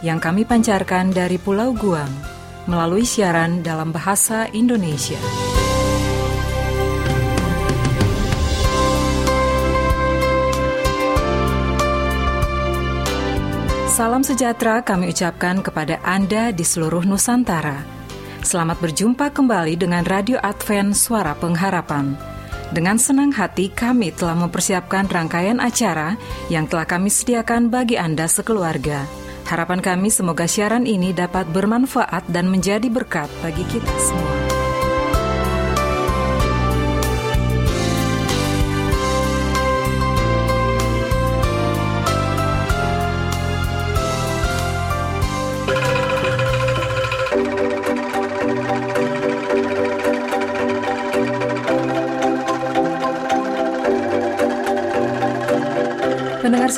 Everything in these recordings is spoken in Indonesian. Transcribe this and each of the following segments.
yang kami pancarkan dari Pulau Guam melalui siaran dalam bahasa Indonesia. Salam sejahtera kami ucapkan kepada Anda di seluruh Nusantara. Selamat berjumpa kembali dengan Radio Advent Suara Pengharapan dengan senang hati kami telah mempersiapkan rangkaian acara yang telah kami sediakan bagi Anda sekeluarga. Harapan kami semoga siaran ini dapat bermanfaat dan menjadi berkat bagi kita semua.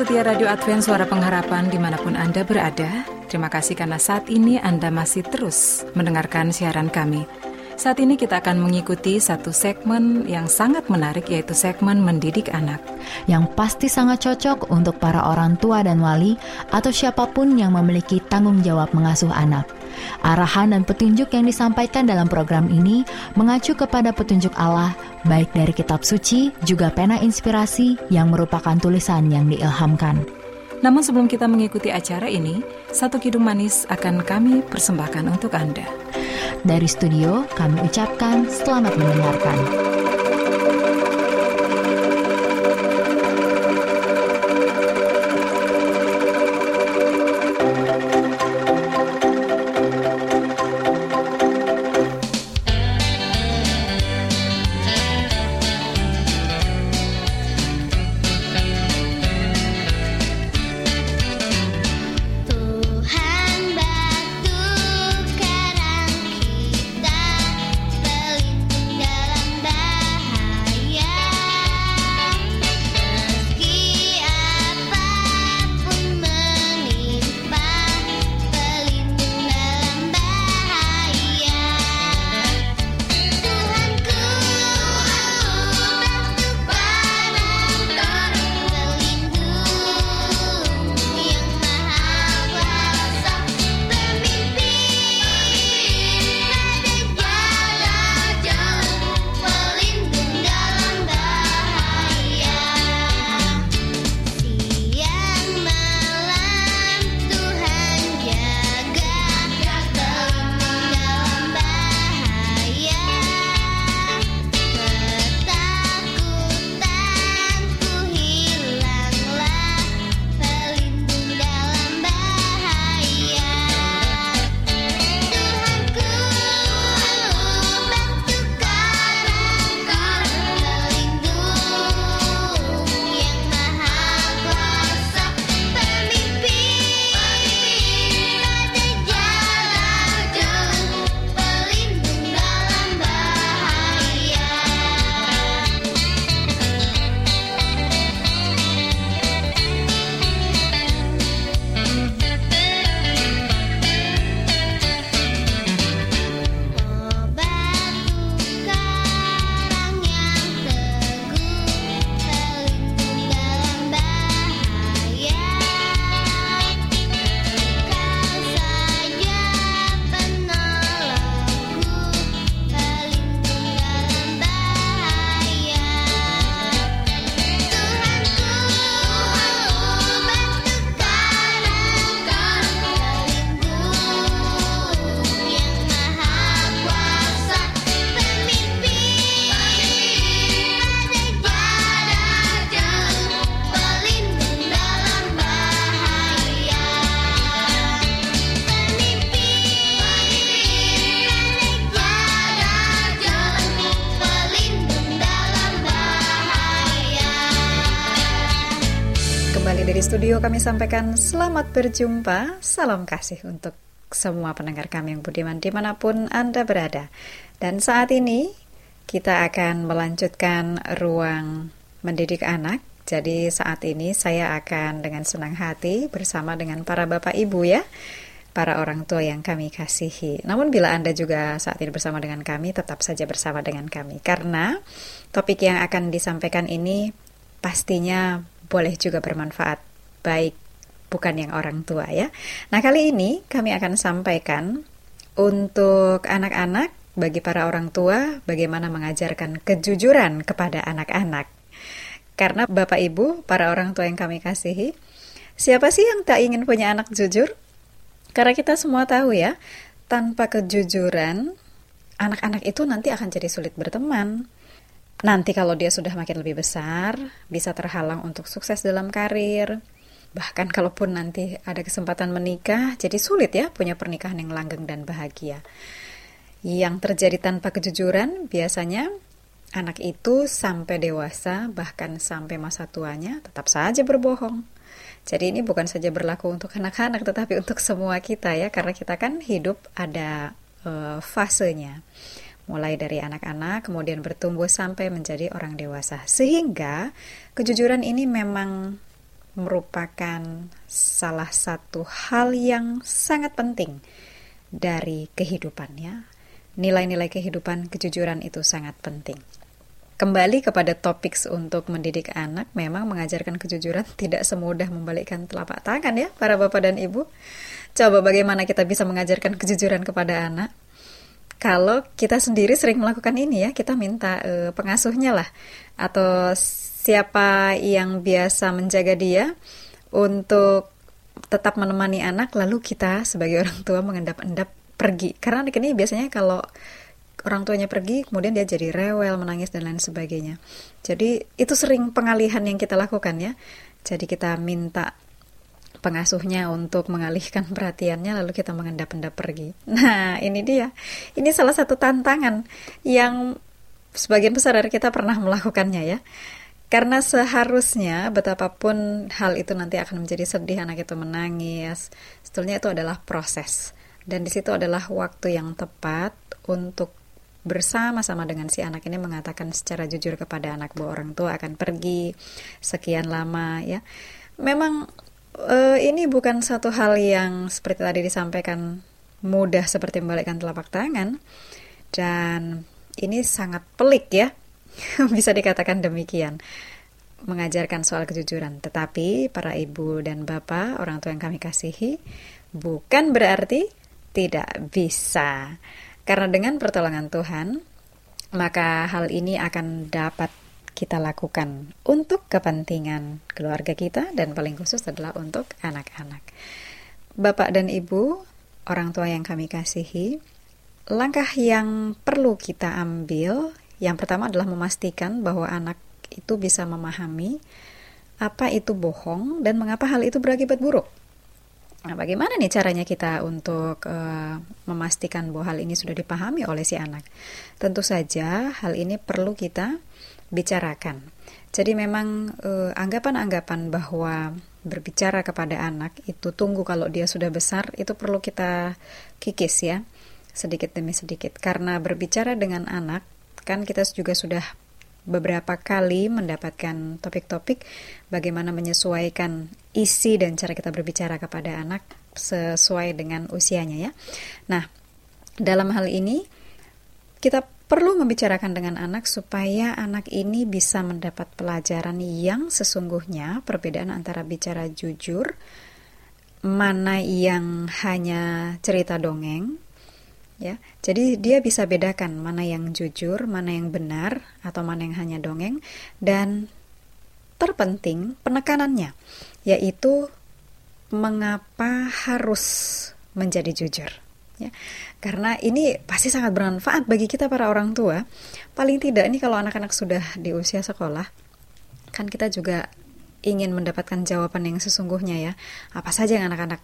Setia Radio Advent Suara Pengharapan di mana pun Anda berada, terima kasih karena saat ini Anda masih terus mendengarkan siaran kami. Saat ini kita akan mengikuti satu segmen yang sangat menarik yaitu segmen Mendidik Anak. Yang pasti sangat cocok untuk para orang tua dan wali atau siapa pun yang memiliki tanggung jawab mengasuh anak. Arahan dan petunjuk yang disampaikan dalam program ini mengacu kepada petunjuk Allah, baik dari kitab suci juga pena inspirasi yang merupakan tulisan yang diilhamkan. Namun sebelum kita mengikuti acara ini, satu kidung manis akan kami persembahkan untuk Anda. Dari studio, kami ucapkan selamat mendengarkan. Studio kami sampaikan selamat berjumpa, salam kasih untuk semua pendengar kami yang budiman di mana pun Anda berada. Dan saat ini kita akan melanjutkan ruang mendidik anak. Jadi saat ini saya akan dengan senang hati bersama dengan para bapak ibu ya para orang tua yang kami kasihi. Namun bila Anda juga saat ini bersama dengan kami, tetap saja bersama dengan kami. Karena topik yang akan disampaikan ini pastinya boleh juga bermanfaat, baik bukan yang orang tua ya. Nah kali ini kami akan sampaikan untuk anak-anak, bagi para orang tua, bagaimana mengajarkan kejujuran kepada anak-anak. Karena Bapak Ibu, para orang tua yang kami kasihi, siapa sih yang tak ingin punya anak jujur? Karena kita semua tahu ya, tanpa kejujuran, anak-anak itu nanti akan jadi sulit berteman. Nanti kalau dia sudah makin lebih besar, bisa terhalang untuk sukses dalam karir. Bahkan kalaupun nanti ada kesempatan menikah, jadi sulit ya punya pernikahan yang langgeng dan bahagia. Yang terjadi tanpa kejujuran biasanya anak itu sampai dewasa, bahkan sampai masa tuanya tetap saja berbohong jadi ini bukan saja berlaku untuk anak-anak tetapi untuk semua kita ya karena kita kan hidup ada uh, fasenya. Mulai dari anak-anak kemudian bertumbuh sampai menjadi orang dewasa. Sehingga kejujuran ini memang merupakan salah satu hal yang sangat penting dari kehidupannya. Nilai-nilai kehidupan kejujuran itu sangat penting. Kembali kepada topik untuk mendidik anak, memang mengajarkan kejujuran tidak semudah membalikkan telapak tangan ya para bapak dan ibu. Coba bagaimana kita bisa mengajarkan kejujuran kepada anak? Kalau kita sendiri sering melakukan ini ya, kita minta uh, pengasuhnya lah atau siapa yang biasa menjaga dia untuk tetap menemani anak lalu kita sebagai orang tua mengendap-endap pergi. Karena anak ini biasanya kalau orang tuanya pergi, kemudian dia jadi rewel, menangis dan lain sebagainya. Jadi itu sering pengalihan yang kita lakukan ya. Jadi kita minta pengasuhnya untuk mengalihkan perhatiannya lalu kita mengendap-endap pergi. Nah, ini dia. Ini salah satu tantangan yang sebagian besar dari kita pernah melakukannya ya. Karena seharusnya betapapun hal itu nanti akan menjadi sedih anak itu menangis, sebetulnya itu adalah proses. Dan di situ adalah waktu yang tepat untuk bersama-sama dengan si anak ini mengatakan secara jujur kepada anak bahwa orang tua akan pergi sekian lama ya. Memang uh, ini bukan satu hal yang seperti tadi disampaikan mudah seperti membalikkan telapak tangan dan ini sangat pelik ya. Bisa dikatakan demikian mengajarkan soal kejujuran. Tetapi para ibu dan bapak, orang tua yang kami kasihi, bukan berarti tidak bisa. Karena dengan pertolongan Tuhan, maka hal ini akan dapat kita lakukan untuk kepentingan keluarga kita dan paling khusus adalah untuk anak-anak. Bapak dan Ibu, orang tua yang kami kasihi, langkah yang perlu kita ambil yang pertama adalah memastikan bahwa anak itu bisa memahami apa itu bohong dan mengapa hal itu berakibat buruk. Nah, bagaimana nih caranya kita untuk uh, memastikan bahwa hal ini sudah dipahami oleh si anak? Tentu saja hal ini perlu kita bicarakan. Jadi memang uh, anggapan-anggapan bahwa berbicara kepada anak itu tunggu kalau dia sudah besar itu perlu kita kikis ya sedikit demi sedikit karena berbicara dengan anak kan kita juga sudah beberapa kali mendapatkan topik-topik bagaimana menyesuaikan isi dan cara kita berbicara kepada anak sesuai dengan usianya ya. Nah, dalam hal ini kita perlu membicarakan dengan anak supaya anak ini bisa mendapat pelajaran yang sesungguhnya perbedaan antara bicara jujur mana yang hanya cerita dongeng ya. Jadi dia bisa bedakan mana yang jujur, mana yang benar atau mana yang hanya dongeng dan terpenting penekanannya yaitu mengapa harus menjadi jujur ya. Karena ini pasti sangat bermanfaat bagi kita para orang tua. Paling tidak ini kalau anak-anak sudah di usia sekolah kan kita juga ingin mendapatkan jawaban yang sesungguhnya ya. Apa saja yang anak-anak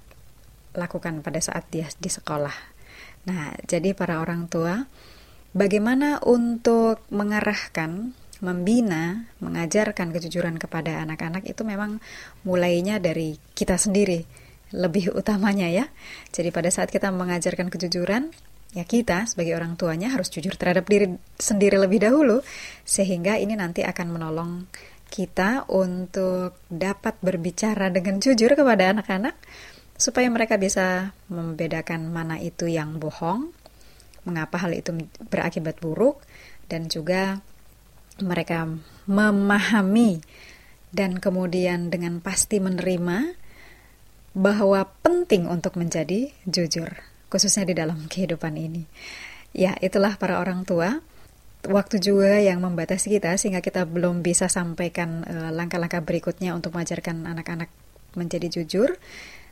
lakukan pada saat dia di sekolah Nah, jadi para orang tua, bagaimana untuk mengarahkan membina, mengajarkan kejujuran kepada anak-anak itu memang mulainya dari kita sendiri lebih utamanya ya. Jadi pada saat kita mengajarkan kejujuran, ya kita sebagai orang tuanya harus jujur terhadap diri sendiri lebih dahulu sehingga ini nanti akan menolong kita untuk dapat berbicara dengan jujur kepada anak-anak supaya mereka bisa membedakan mana itu yang bohong, mengapa hal itu berakibat buruk dan juga mereka memahami dan kemudian dengan pasti menerima bahwa penting untuk menjadi jujur khususnya di dalam kehidupan ini. Ya, itulah para orang tua. Waktu juga yang membatasi kita sehingga kita belum bisa sampaikan eh, langkah-langkah berikutnya untuk mengajarkan anak-anak menjadi jujur,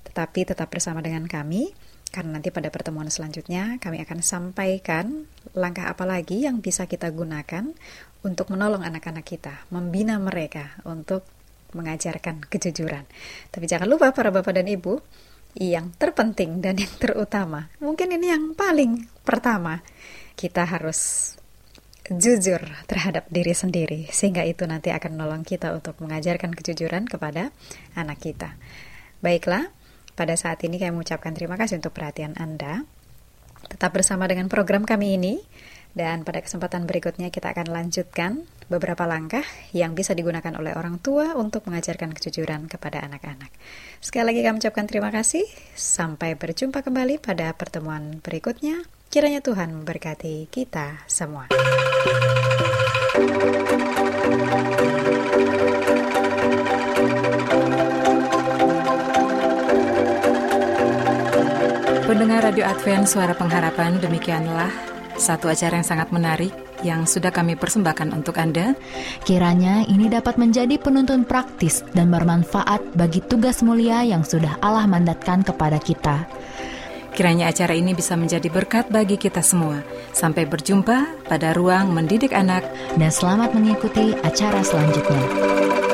tetapi tetap bersama dengan kami karena nanti pada pertemuan selanjutnya kami akan sampaikan langkah apa lagi yang bisa kita gunakan untuk menolong anak-anak kita, membina mereka untuk mengajarkan kejujuran. Tapi jangan lupa para bapak dan ibu, yang terpenting dan yang terutama. Mungkin ini yang paling pertama. Kita harus jujur terhadap diri sendiri sehingga itu nanti akan menolong kita untuk mengajarkan kejujuran kepada anak kita. Baiklah, pada saat ini kami mengucapkan terima kasih untuk perhatian Anda. Tetap bersama dengan program kami ini dan pada kesempatan berikutnya kita akan lanjutkan beberapa langkah yang bisa digunakan oleh orang tua untuk mengajarkan kejujuran kepada anak-anak. Sekali lagi kami ucapkan terima kasih. Sampai berjumpa kembali pada pertemuan berikutnya. Kiranya Tuhan memberkati kita semua. Pendengar Radio Advent Suara Pengharapan, demikianlah satu acara yang sangat menarik yang sudah kami persembahkan untuk Anda. Kiranya ini dapat menjadi penuntun praktis dan bermanfaat bagi tugas mulia yang sudah Allah mandatkan kepada kita. Kiranya acara ini bisa menjadi berkat bagi kita semua. Sampai berjumpa pada ruang mendidik anak dan selamat mengikuti acara selanjutnya. Selanjutnya,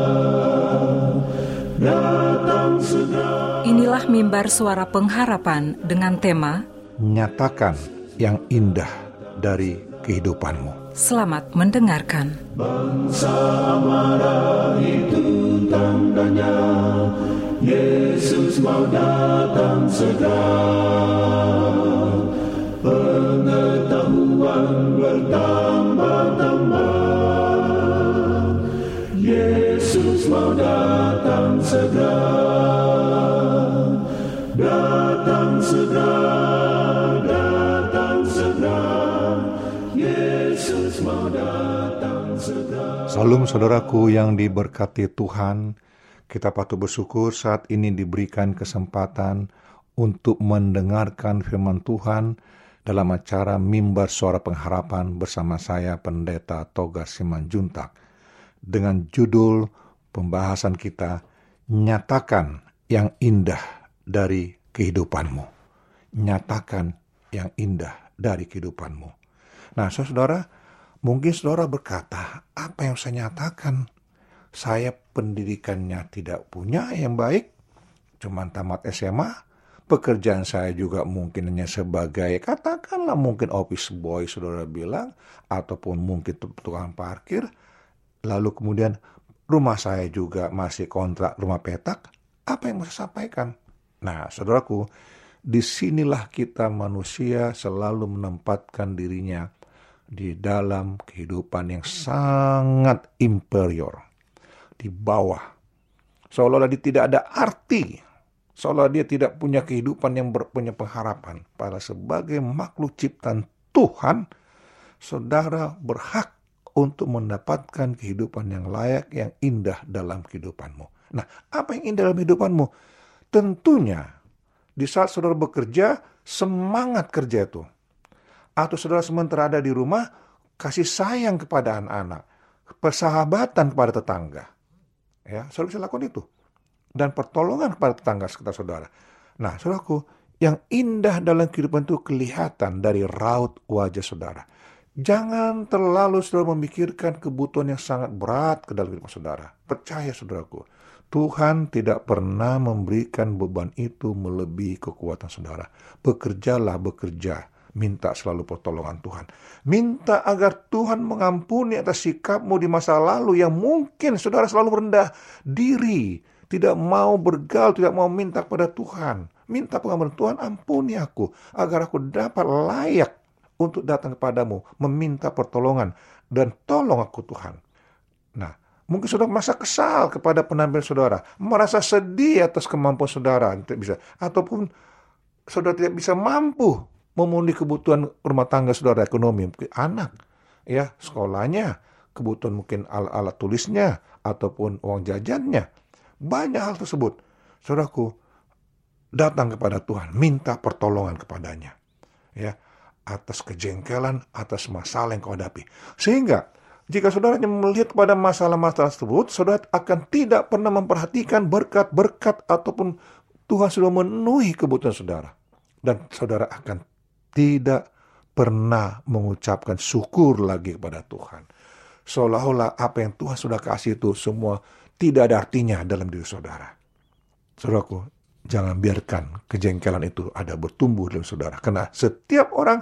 mimbar suara pengharapan dengan tema Nyatakan yang indah dari kehidupanmu. Selamat mendengarkan. Bangsa marah itu tandanya Yesus mau datang segera. Pengetahuan bertambah-tambah Yesus mau datang segera. Salam saudaraku yang diberkati Tuhan, kita patut bersyukur saat ini diberikan kesempatan untuk mendengarkan firman Tuhan dalam acara Mimbar Suara Pengharapan bersama saya Pendeta Toga Simanjuntak dengan judul pembahasan kita Nyatakan yang indah dari kehidupanmu. Nyatakan yang indah dari kehidupanmu. Nah, saudara, mungkin saudara berkata, apa yang saya nyatakan? Saya pendidikannya tidak punya yang baik, cuman tamat SMA, pekerjaan saya juga mungkin hanya sebagai katakanlah mungkin office boy saudara bilang ataupun mungkin tukang parkir lalu kemudian rumah saya juga masih kontrak rumah petak, apa yang mau saya sampaikan? Nah, saudaraku, di sinilah kita manusia selalu menempatkan dirinya di dalam kehidupan yang sangat inferior, di bawah. Seolah-olah dia tidak ada arti, seolah dia tidak punya kehidupan yang punya pengharapan. Pada sebagai makhluk ciptaan Tuhan, saudara berhak untuk mendapatkan kehidupan yang layak, yang indah dalam kehidupanmu. Nah, apa yang indah dalam kehidupanmu? Tentunya di saat saudara bekerja, semangat kerja itu. Atau saudara sementara ada di rumah, kasih sayang kepada anak-anak, persahabatan kepada tetangga. Ya, saudara bisa lakukan itu. Dan pertolongan kepada tetangga sekitar saudara. Nah, saudaraku, yang indah dalam kehidupan itu kelihatan dari raut wajah saudara. Jangan terlalu saudara memikirkan kebutuhan yang sangat berat ke dalam hidup saudara. Percaya saudaraku, Tuhan tidak pernah memberikan beban itu melebihi kekuatan saudara. Bekerjalah bekerja, minta selalu pertolongan Tuhan. Minta agar Tuhan mengampuni atas sikapmu di masa lalu yang mungkin saudara selalu rendah diri, tidak mau bergaul, tidak mau minta kepada Tuhan. Minta pengampunan Tuhan, ampuni aku agar aku dapat layak untuk datang kepadamu, meminta pertolongan, dan tolong aku Tuhan. Nah, mungkin saudara merasa kesal kepada penampilan saudara, merasa sedih atas kemampuan saudara, tidak bisa, ataupun saudara tidak bisa mampu memenuhi kebutuhan rumah tangga saudara ekonomi, mungkin anak, ya sekolahnya, kebutuhan mungkin alat-alat tulisnya, ataupun uang jajannya. Banyak hal tersebut. Saudaraku, datang kepada Tuhan, minta pertolongan kepadanya. Ya, atas kejengkelan, atas masalah yang kau hadapi. Sehingga, jika saudara melihat kepada masalah-masalah tersebut, saudara akan tidak pernah memperhatikan berkat-berkat ataupun Tuhan sudah memenuhi kebutuhan saudara. Dan saudara akan tidak pernah mengucapkan syukur lagi kepada Tuhan. Seolah-olah apa yang Tuhan sudah kasih itu semua tidak ada artinya dalam diri saudara. Saudaraku, Jangan biarkan kejengkelan itu ada bertumbuh dalam saudara. Karena setiap orang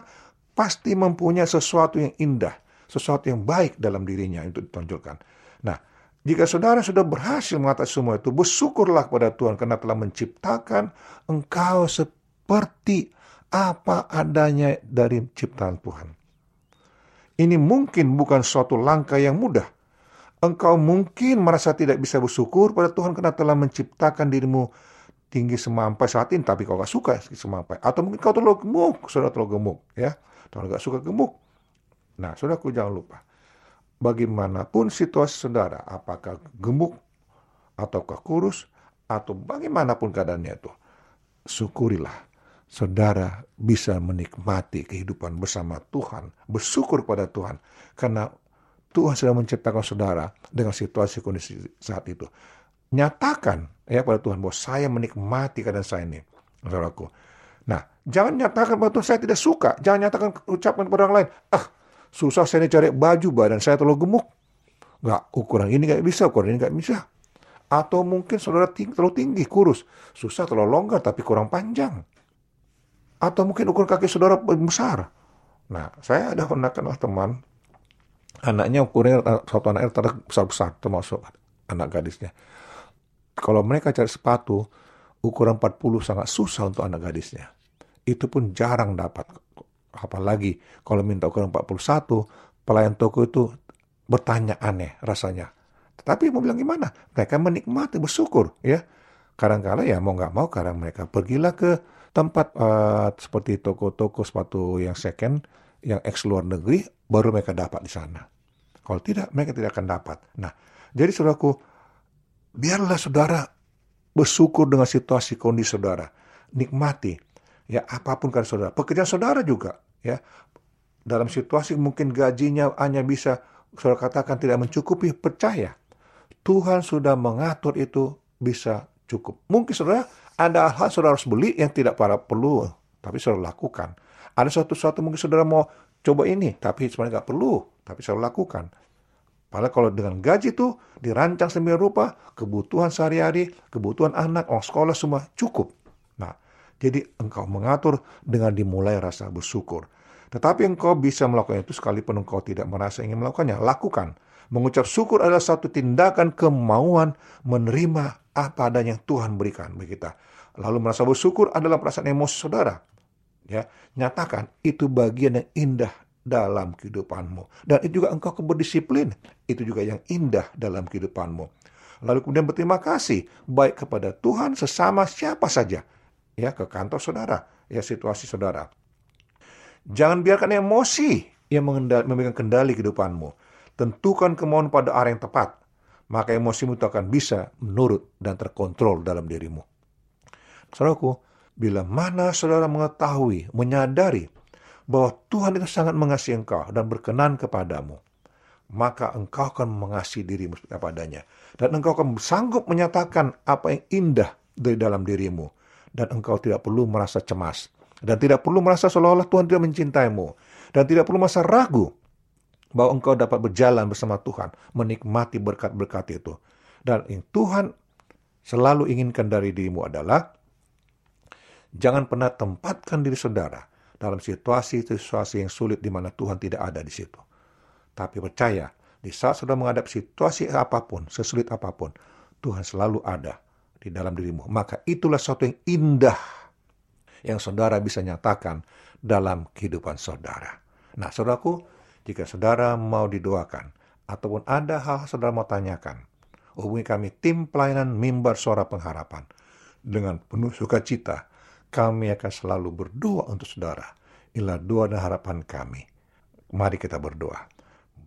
pasti mempunyai sesuatu yang indah, sesuatu yang baik dalam dirinya untuk ditonjolkan. Nah, jika saudara sudah berhasil mengatasi semua itu, bersyukurlah kepada Tuhan karena telah menciptakan engkau seperti apa adanya dari ciptaan Tuhan. Ini mungkin bukan suatu langkah yang mudah. Engkau mungkin merasa tidak bisa bersyukur pada Tuhan karena telah menciptakan dirimu tinggi semampai saat ini, tapi kau gak suka semampai. Atau mungkin kau terlalu gemuk, saudara terlalu gemuk, ya. Kalau gak suka gemuk. Nah, saudaraku jangan lupa. Bagaimanapun situasi saudara, apakah gemuk, ataukah kurus, atau bagaimanapun keadaannya itu, syukurilah saudara bisa menikmati kehidupan bersama Tuhan, bersyukur pada Tuhan, karena Tuhan sudah menciptakan saudara dengan situasi kondisi saat itu nyatakan ya pada Tuhan bahwa saya menikmati keadaan saya ini, saudaraku. Nah, jangan nyatakan bahwa Tuhan saya tidak suka. Jangan nyatakan ucapkan kepada orang lain, ah susah saya cari baju badan saya terlalu gemuk. Nggak, ukuran ini nggak bisa, ukuran ini nggak bisa. Atau mungkin saudara tinggi, terlalu tinggi, kurus. Susah terlalu longgar tapi kurang panjang. Atau mungkin ukuran kaki saudara besar. Nah, saya ada pernah kenal teman, anaknya ukurannya, satu anaknya besar-besar, termasuk anak gadisnya kalau mereka cari sepatu, ukuran 40 sangat susah untuk anak gadisnya. Itu pun jarang dapat. Apalagi kalau minta ukuran 41, pelayan toko itu bertanya aneh rasanya. Tapi mau bilang gimana? Mereka menikmati, bersyukur ya. Kadang-kala ya mau nggak mau karena mereka pergilah ke tempat uh, seperti toko-toko sepatu yang second, yang ex luar negeri, baru mereka dapat di sana. Kalau tidak, mereka tidak akan dapat. Nah, jadi saudaraku, biarlah saudara bersyukur dengan situasi kondisi saudara. Nikmati ya apa pun kan saudara. Pekerjaan saudara juga ya. Dalam situasi mungkin gajinya hanya bisa saudara katakan tidak mencukupi, percaya. Tuhan sudah mengatur itu bisa cukup. Mungkin saudara ada hal saudara harus beli yang tidak para perlu, tapi saudara lakukan. Ada suatu-suatu mungkin saudara mau coba ini, tapi sebenarnya nggak perlu, tapi saudara lakukan. Padahal kalau dengan gaji itu dirancang sembilan rupa, kebutuhan sehari-hari, kebutuhan anak, orang sekolah semua cukup. Nah, jadi engkau mengatur dengan dimulai rasa bersyukur. Tetapi engkau bisa melakukan itu sekalipun engkau tidak merasa ingin melakukannya. Lakukan. Mengucap syukur adalah satu tindakan kemauan menerima apa adanya yang Tuhan berikan bagi kita. Lalu merasa bersyukur adalah perasaan emosi saudara. Ya, nyatakan itu bagian yang indah dalam kehidupanmu. Dan itu juga engkau berdisiplin. Itu juga yang indah dalam kehidupanmu. Lalu kemudian berterima kasih baik kepada Tuhan sesama siapa saja. Ya, ke kantor saudara, ya situasi saudara. Jangan biarkan emosi yang memegang kendali kehidupanmu. Tentukan kemauan pada arah yang tepat. Maka emosimu itu akan bisa menurut dan terkontrol dalam dirimu. Saudaraku, bila mana saudara mengetahui, menyadari bahwa Tuhan itu sangat mengasihi engkau dan berkenan kepadamu, maka engkau akan mengasihi dirimu seperti apa adanya. Dan engkau akan sanggup menyatakan apa yang indah dari dalam dirimu. Dan engkau tidak perlu merasa cemas. Dan tidak perlu merasa seolah-olah Tuhan tidak mencintaimu. Dan tidak perlu merasa ragu bahwa engkau dapat berjalan bersama Tuhan, menikmati berkat-berkat itu. Dan yang Tuhan selalu inginkan dari dirimu adalah jangan pernah tempatkan diri saudara dalam situasi-situasi yang sulit di mana Tuhan tidak ada di situ. Tapi percaya, di saat sudah menghadapi situasi apa pun, sesulit apa pun, Tuhan selalu ada di dalam dirimu. Maka itulah sesuatu yang indah yang saudara bisa nyatakan dalam kehidupan saudara. Nah, saudaraku, jika saudara mau didoakan, ataupun ada hal saudara mau tanyakan, hubungi kami tim pelayanan mimbar suara pengharapan. Dengan penuh sukacita, kami akan selalu berdoa untuk saudara. Inilah doa dan harapan kami. Mari kita berdoa.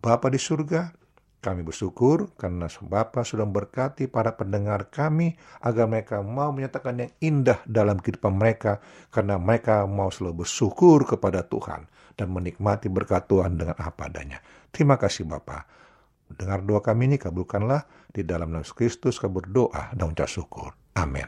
Bapa di surga, kami bersyukur karena Bapa sudah memberkati para pendengar kami agar mereka mau menyatakan yang indah dalam kehidupan mereka karena mereka mau selalu bersyukur kepada Tuhan dan menikmati berkat Tuhan dengan apa adanya. Terima kasih Bapa. Dengar doa kami ini kabulkanlah di dalam nama Kristus kami berdoa dan ucap syukur. Amin.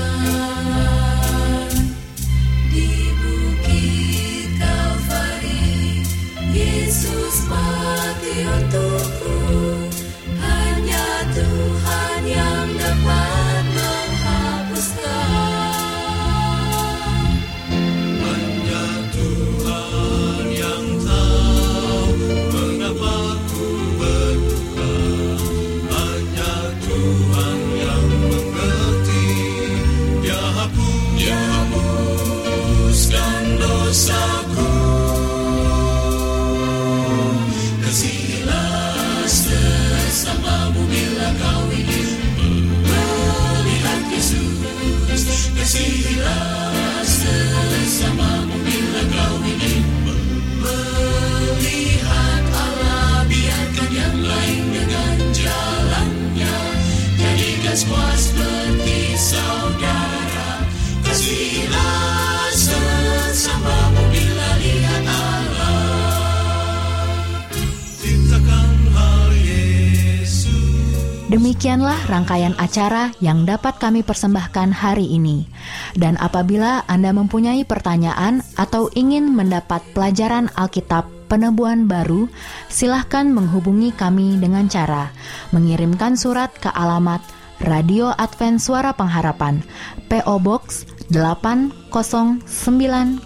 Demikianlah rangkaian acara yang dapat kami persembahkan hari ini. Dan apabila Anda mempunyai pertanyaan atau ingin mendapat pelajaran Alkitab penebuan baru, silahkan menghubungi kami dengan cara mengirimkan surat ke alamat Radio Advent Suara Pengharapan, PO Box 8090,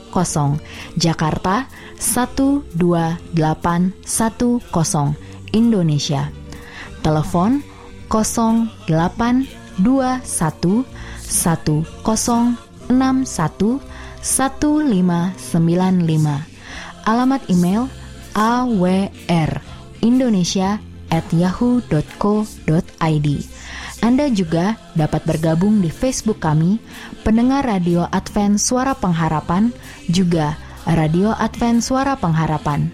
Jakarta 12810, Indonesia. Telepon 0821 1061 1595. Alamat email awrindonesia@yahoo.co.id. Anda juga dapat bergabung di Facebook kami, pendengar Radio Advent Suara Pengharapan, juga Radio Advent Suara Pengharapan.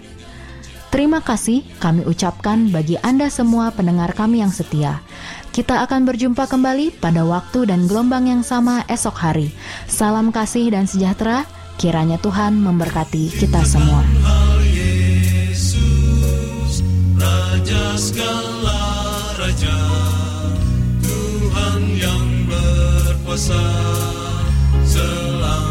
Terima kasih kami ucapkan bagi Anda semua pendengar kami yang setia. Kita akan berjumpa kembali pada waktu dan gelombang yang sama esok hari. Salam kasih dan sejahtera, kiranya Tuhan memberkati kita semua. Raja segala raja berkuasa selama-lamanya